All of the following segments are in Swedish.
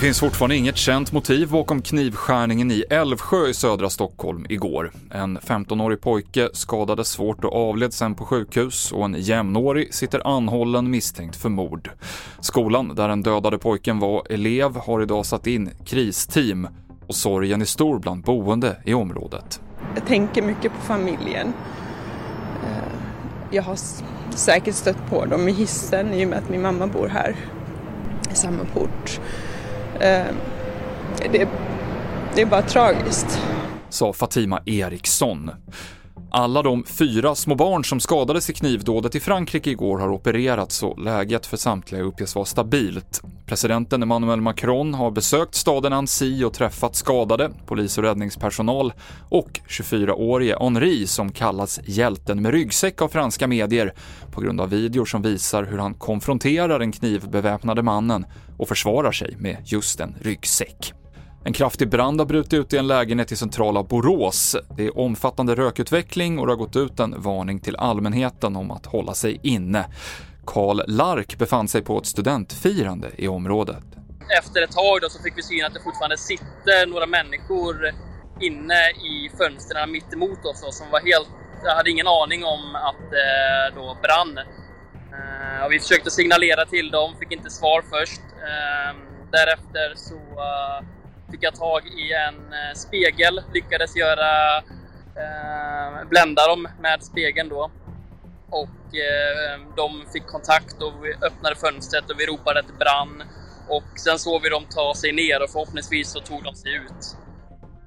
Finns fortfarande inget känt motiv bakom knivskärningen i Älvsjö i södra Stockholm igår. En 15-årig pojke skadades svårt och avled sen på sjukhus och en jämnårig sitter anhållen misstänkt för mord. Skolan där den dödade pojken var elev har idag satt in kristeam och sorgen är stor bland boende i området. Jag tänker mycket på familjen. Eh, jag har säkert stött på dem i hissen i och med att min mamma bor här i samma port. Ehm, det, det är bara tragiskt. sa Fatima Eriksson. Alla de fyra små barn som skadades i knivdådet i Frankrike igår har opererats och läget för samtliga uppges vara stabilt. Presidenten Emmanuel Macron har besökt staden Annecy och träffat skadade, polis och räddningspersonal och 24-årige Henri som kallas hjälten med ryggsäck av franska medier på grund av videor som visar hur han konfronterar den knivbeväpnade mannen och försvarar sig med just en ryggsäck. En kraftig brand har brutit ut i en lägenhet i centrala Borås. Det är omfattande rökutveckling och det har gått ut en varning till allmänheten om att hålla sig inne. Karl Lark befann sig på ett studentfirande i området. Efter ett tag då så fick vi syn att det fortfarande sitter några människor inne i fönstren mitt emot oss då, som var helt... Jag hade ingen aning om att det då brann. Eh, och vi försökte signalera till dem, fick inte svar först. Eh, därefter så eh, fick jag tag i en eh, spegel, lyckades göra... Eh, blända dem med spegeln då. Och eh, de fick kontakt och vi öppnade fönstret och vi ropade att det brann. Och sen såg vi dem ta sig ner och förhoppningsvis så tog de sig ut.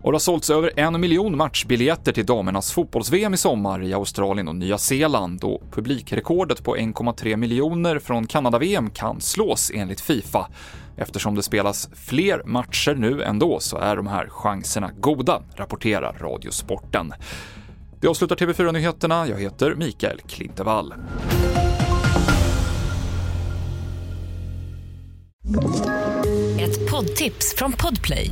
Och det har sålts över en miljon matchbiljetter till damernas fotbolls-VM i sommar i Australien och Nya Zeeland och publikrekordet på 1,3 miljoner från Kanada-VM kan slås enligt Fifa. Eftersom det spelas fler matcher nu ändå så är de här chanserna goda, rapporterar Radiosporten. Det avslutar TV4-nyheterna. Jag heter Mikael Klintevall. Ett poddtips från Podplay.